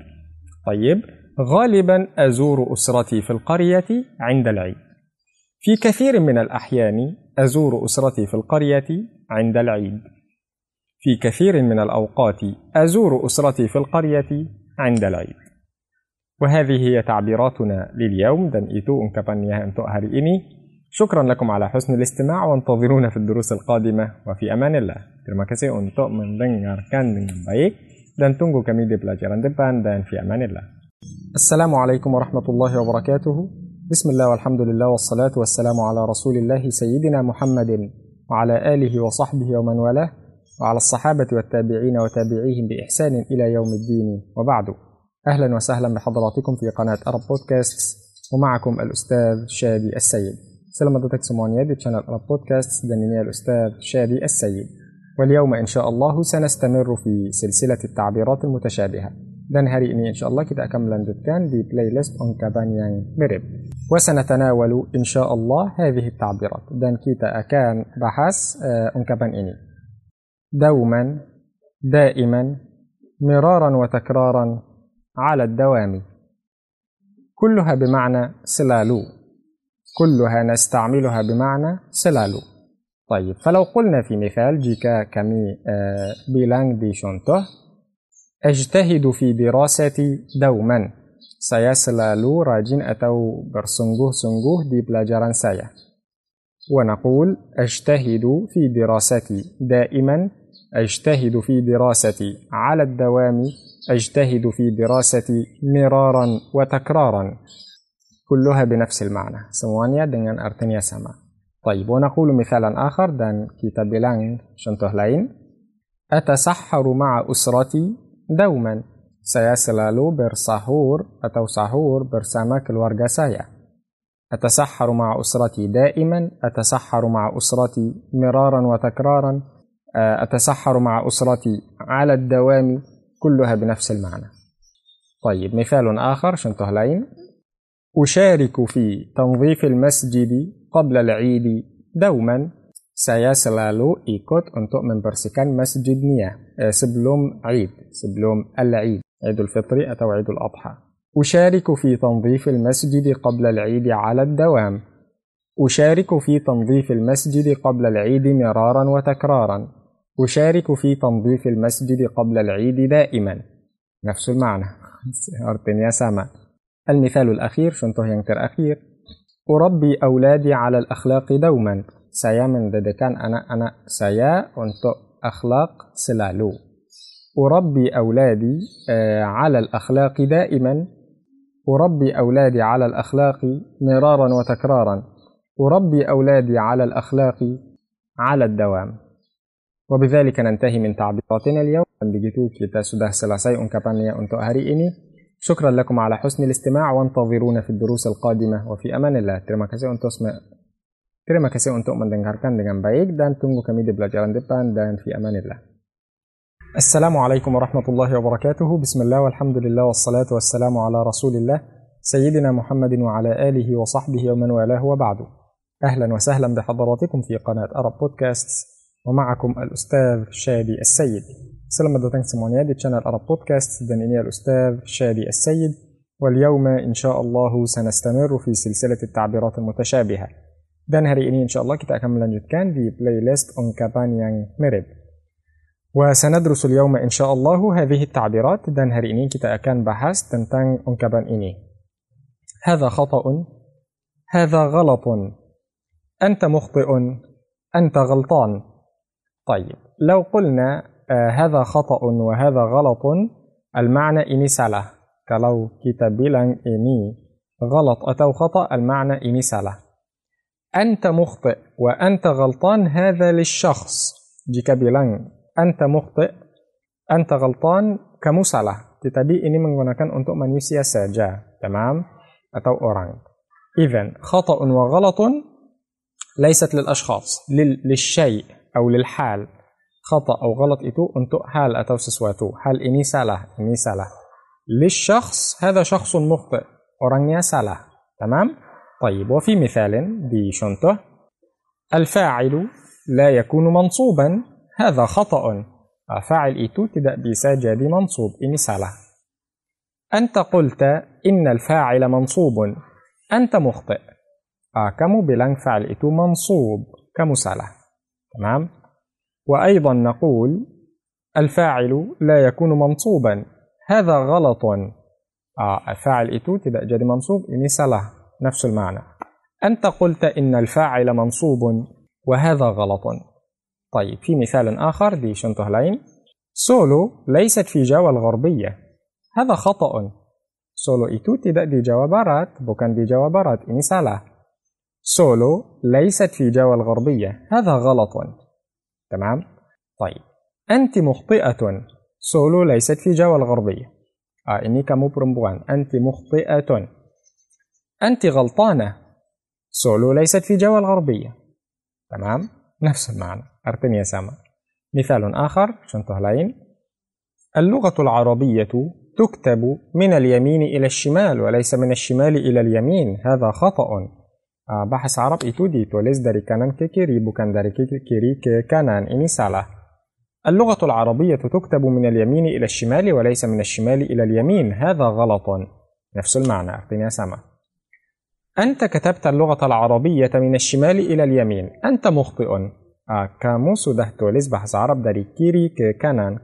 طيب غالبا أزور أسرتي في القرية عند العيد. في كثير من الأحيان أزور أسرتي في القرية عند العيد. في كثير من الأوقات أزور أسرتي في القرية عند العيد. وهذه هي تعبيراتنا لليوم dan itu ungkapannya untuk hari. شكرا لكم على حسن الاستماع وانتظرونا في الدروس القادمة وفي أمان الله. Terima kasih untuk mendengarkan dengan baik dan tunggu kami di pelajaran depan dan fi amanillah. Assalamualaikum warahmatullahi wabarakatuh. بسم الله والحمد لله والصلاة والسلام على رسول الله سيدنا محمد وعلى آله وصحبه ومن والاه وعلى الصحابة والتابعين وتابعيهم بإحسان إلى يوم الدين وبعد أهلا وسهلا بحضراتكم في قناة أرب بودكاست ومعكم الأستاذ شادي السيد. سلام di channel Arab Podcast dan ini الأستاذ شادي السيد. واليوم إن شاء الله سنستمر في سلسلة التعبيرات المتشابهة. dan hari ini insya Allah kita akan melanjutkan di playlist ungkapan yang mirip. وسنتناول إن شاء الله هذه التعبيرات. dan kita akan bahas uh, ungkapan ini. دوما دائما مرارا وتكرارا على الدوام. كلها بمعنى سلالو. كلها نستعملها بمعنى سلالو. طيب فلو قلنا في مثال جيكا كمي bilang di contoh. أجتهد في دراستي دوما. saya selalu rajin atau bersungguh-sungguh di pelajaran saya. ونقول أجتهد في دراستي دائما أجتهد في دراستي. على الدوام أجتهد في دراستي مرارا وتكرارا. كلها بنفس المعنى. Semuanya dengan artinya sama. طيب ونقول مثالا آخر. Dan kita bilang contoh lain. أتسحر مع أسرتي دوما. Saya selalu bersahur atau sahur bersama keluarga saya. أتسحر مع أسرتي دائما. أتسحر مع أسرتي مرارا وتكرارا. أتسحر مع أسرتي على الدوام كلها بنفس المعنى طيب مثال آخر شنطه lain أشارك في تنظيف المسجد قبل العيد دوما saya selalu ikut untuk membersihkan masjidnya eh, sebelum Eid, sebelum Al-Eid, Idul Fitri atau Idul Adha. أشارك في تنظيف المسجد قبل العيد على الدوام. أشارك في تنظيف المسجد قبل العيد مرارا وتكرارا. أشارك في تنظيف المسجد قبل العيد دائما. نفس المعنى. المثال الأخير contoh yang terakhir أربي أولادي على الأخلاق دوما. saya mendidikan anak-anak saya untuk akhlak selalu أربي أولادي على الأخلاق دائما. أربي أولادي على الأخلاق مرارا وتكرارا. أربي أولادي على الأخلاق على الدوام. وبذلك ننتهي من تعبيراتنا اليوم. begitu kita sudah selesai ungkapannya untuk hari ini شكرا لكم على حسن الاستماع وانتظرونا في الدروس القادمة. وفي أمان الله. terima kasih untuk terima kasih untuk mendengarkan dengan baik dan tunggu kami di pelajaran depan dan fi amanillah السلام عليكم ورحمة الله وبركاته. بسم الله والحمد لله والصلاة والسلام على رسول الله سيدنا محمد وعلى آله وصحبه ومن والاه وبعد. أهلا وسهلا بحضراتكم في قناة أرب بودكاست ومعكم الأستاذ شادي السيد. selamat datang semuanya di channel أرب بودكاست dan ini الأستاذ شادي السيد. واليوم إن شاء الله سنستمر في سلسلة التعبيرات المتشابهة. dan hari ini إن شاء الله kita akan melanjutkan di playlist ungkapan yang mirip. وسندرس اليوم إن شاء الله هذه التعبيرات. dan hari ini kita akan bahas tentang ungkapan ini. هذا خطأ. هذا غلط. أنت مخطئ. أنت غلطان. طيب لو قلنا آه، هذا خطأ وهذا غلط المعنى إني سألة. كلو كتاب إني غلط أتو خطأ المعنى إني سألة. أنت مخطئ وأنت غلطان هذا للشخص. جيكا بيلان أنت مخطئ أنت غلطان كمسألة. tetapi ini menggunakan untuk manusia saja تمام؟ atau orang إذن خطأ وغلط ليست للأشخاص للشيء. أو للحال. خطأ أو غلط itu untuk hal atau sesuatu. hal ini salah ini salah. للشخص هذا شخص مخطئ. orangnya salah. تمام؟ طيب وفي مثال di contoh الفاعل لا يكون منصوبا. هذا خطأ. فاعل itu tidak bisa jadi منصوب ini salah. أنت قلت إن الفاعل منصوب. أنت مخطئ. آه، kamu bilang فاعل itu منصوب. kamu salah. تمام وأيضا نقول الفاعل لا يكون منصوبا. هذا غلط. آه الفاعل itu tidak jadi منصوب ini salah نفس المعنى. أنت قلت إن الفاعل منصوب وهذا غلط. طيب في مثال آخر di contoh lain سولو ليست في جاوا الغربية. هذا خطأ. سولو itu tidak di Jawa Barat bukan di Jawa Barat ini salah سولو ليست في جاوا الغربية. هذا غلط. تمام؟ طيب. أنت مخطئة. سولو ليست في جاوا الغربية. آه ini kamu perempuan أنت مخطئة. أنت غلطانة. سولو ليست في جوا الغربية. تمام؟ نفس المعنى. artinya sama مثال آخر. contoh lain اللغة العربية تكتب من اليمين إلى الشمال وليس من الشمال إلى اليمين. هذا خطأ. Bahasa Arab itu ditulis dari kanan ke kiri bukan dari kiri ke kanan ini salah اللغة العربية تكتب من اليمين إلى الشمال وليس من الشمال إلى اليمين. هذا غلط. نفس المعنى. artinya sama أنت كتبت اللغة العربية من الشمال إلى اليمين. أنت مخطئ. ah, kamu sudah tulis bahasa Arab dari kiri ke kanan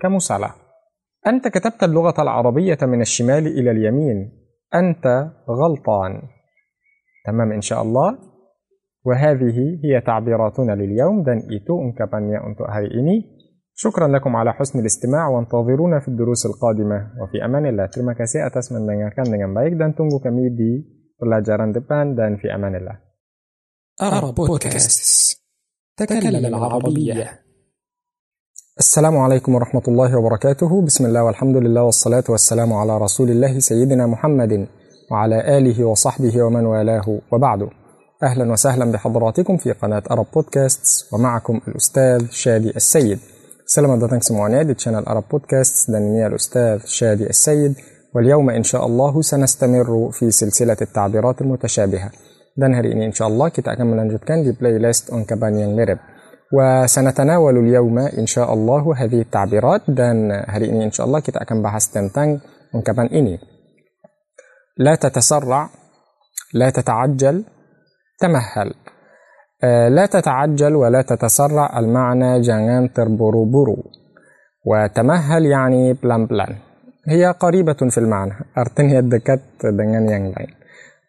أنت كتبت اللغة العربية من الشمال إلى اليمين. أنت غلطان. تمام إن شاء الله. وهذه هي تعبيراتنا لليوم. dan itu ungkapannya untuk hari ini شكرا لكم على حسن الاستماع وانتظرونا في الدروس القادمة. وفي أمان الله. Terima kasih atas mendengarkan dengan baik. Dan tunggu kami di pelajaran depan. Dan fi amanillah. Arab Podcast تكلم العربية. السلام عليكم ورحمة الله وبركاته. بسم الله والحمد لله والصلاة والسلام على رسول الله سيدنا محمد. وعلى آله وصحبه ومن والاه وبعد. أهلا وسهلا بحضراتكم في قناة أرب بودكاست ومعكم الأستاذ شادي السيد. Selamat datang semuanya di channel Arab Podcast dan الأستاذ شادي السيد. واليوم إن شاء الله سنستمر في سلسلة التعبيرات المتشابهة. dan hari ini insya Allah kita akan melanjutkan di playlist ungkapan yang mirip وسنتناول اليوم إن شاء الله هذه التعبيرات. dan hari ini insya Allah kita akan bahas tentang ungkapan ini لا تتسرع لا تتعجل تمهل. لا تتعجل ولا تتسرع المعنى jangan terburu-buru وتمهل يعني pelan-pelan هي قريبة في المعنى. artinya dekat dengan yang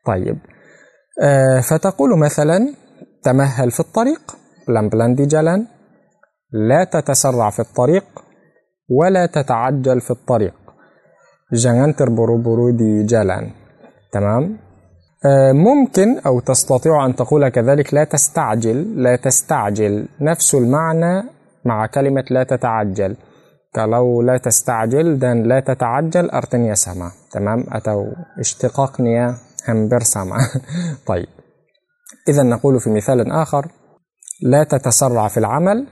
طيب. فتقول مثلا تمهل في الطريق pelan-pelan di jalan لا تتسرع في الطريق ولا تتعجل في الطريق. Jangan terburu-buru di jalan. تمام ممكن أو تستطيع أن تقول كذلك لا تستعجل لا تستعجل. نفس المعنى مع كلمة لا تتعجل. Kalau لا تستعجل dan لا تتعجل artinya sama. تمام atau اشتقاق nya hampir sama. طيب. إذا نقول في مثال آخر. لا تتسرع في العمل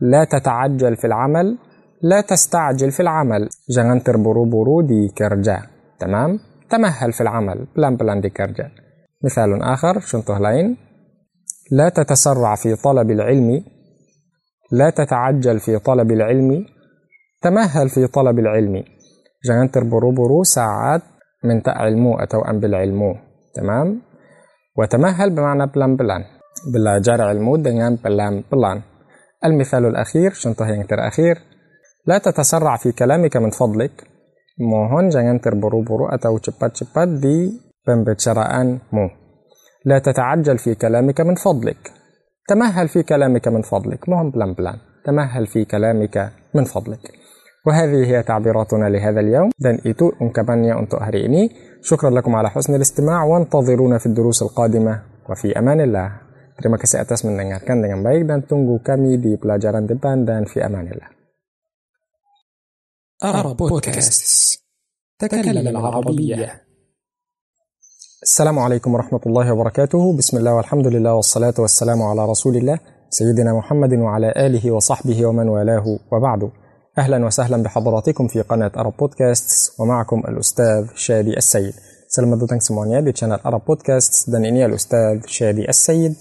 لا تتعجل في العمل. لا تستعجل في العمل. jangan terburu-buru di kerja تمام؟ تمهل في العمل. pelan-pelan di kerja مثال آخر contoh lain. لا تتسرع في طلب العلم. لا تتعجل في طلب العلم. تمهل في طلب العلم. jangan terburu-buru saat menuntut ilmu atau ambil ilmu تمام؟ وتمهل بمعنى pelan-pelan. belajar ilmu dengan pelan-pelan. المثال الأخير contoh yang terakhir. لا تتسرع في كلامك من فضلك. mohon jangan terburu-buru atau cepat-cepat di بمبتشراءن مو. لا تتعجل في كلامك من فضلك. تمهل في كلامك من فضلك. مهم بلان بلان. تمهل في كلامك من فضلك. وهذه هي تعبيراتنا لهذا اليوم. دن إيتو أنكبانيا أنتو أهريني. شكرا لكم على حسن الاستماع. وانتظرونا في الدروس القادمة. وفي أمان الله. Terima kasih atas mendengarkan dengan baik dan tunggu kami di pelajaran depan dan fi amanillah. Arab Podcast. تكلم العربية. السلام عليكم ورحمة الله وبركاته. بسم الله والحمد لله والصلاة والسلام على رسول الله سيدنا محمد وعلى آله وصحبه ومن والاه وبعد. أهلا وسهلا بحضراتكم في قناة أرب بودكاست ومعكم الأستاذ شادي السيد datang semuanya di channel Arab Podcast dan ini الأستاذ شادي السيد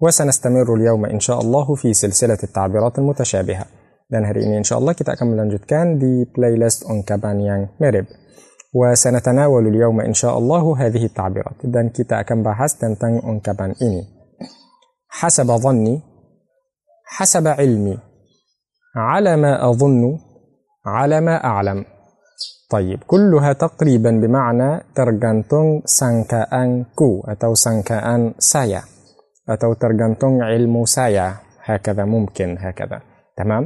وسنستمر اليوم إن شاء الله في سلسلة التعبيرات المتشابهة dan hari ini insya Allah kita akan melanjutkan di playlist ungkapan yang mirip وسنتناول اليوم إن شاء الله هذه التعبيرات dan kita akan bahas tentang ungkapan ini حسب ظني حسب علمي على ما أظن على ما أعلم طيب كلها تقريبا بمعنى tergantung sangkaanku atau sangkaan saya atau tergantung علم saya هكذا ممكن هكذا تمام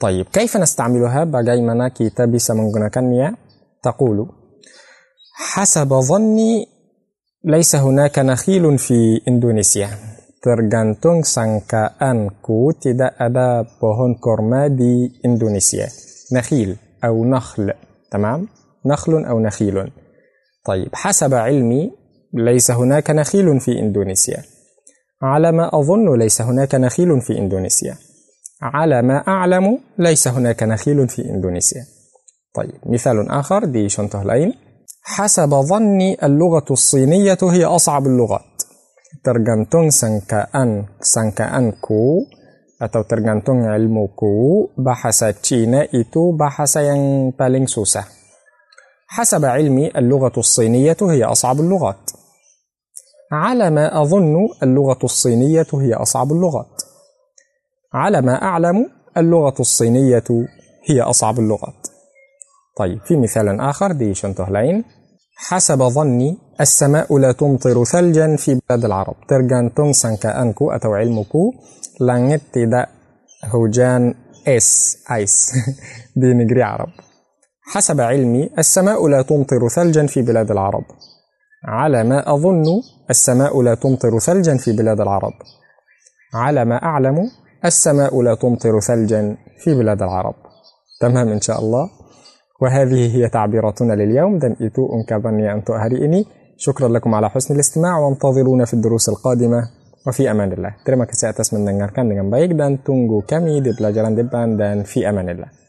طيب كيف نستعملها؟ bagaimana kita bisa تقول حسب ظني ليس هناك نخيل في إندونيسيا. Tergantung sangkaanku tidak ada pohon korma di Indonesia. نخيل أو نخل تمام؟ نخل أو نخيل. طيب حسب علمي ليس هناك نخيل في إندونيسيا. على ما أظن ليس هناك نخيل في إندونيسيا. على ما أعلم ليس هناك نخيل في إندونيسيا طيب مثال آخر دي شنطه لين حسب ظني اللغة الصينية هي أصعب اللغات tergantung sangkaan sangkaanku atau tergantung ilmuku bahasa Cina itu bahasa yang paling susah. حسب علمي اللغة الصينية هي أصعب اللغات. على ما أظن اللغة الصينية هي أصعب اللغات. على ما أعلم اللغة الصينية هي أصعب اللغات. طيب في مثال آخر دي شنطه لين حسب ظني السماء لا تمطر ثلجا في بلاد العرب. tergantung sangkaanku atau ilmuku langit tidak hujan es ice di negeri Arab حسب علمي السماء لا تمطر ثلجا في بلاد العرب. على ما أظن السماء لا تمطر ثلجا في بلاد العرب. على ما أعلم السماء لا تمطر ثلجا في بلاد العرب. تمام إن شاء الله. وهذه هي تعبيراتنا لليوم. itu ungkapannya untuk hari ini شكرا لكم على حسن الاستماع. وانتظرونا في الدروس القادمة. وفي أمان الله. terima kasih atas mendengarkan dengan baik dan tunggu di pelajaran depan dan في أمان الله.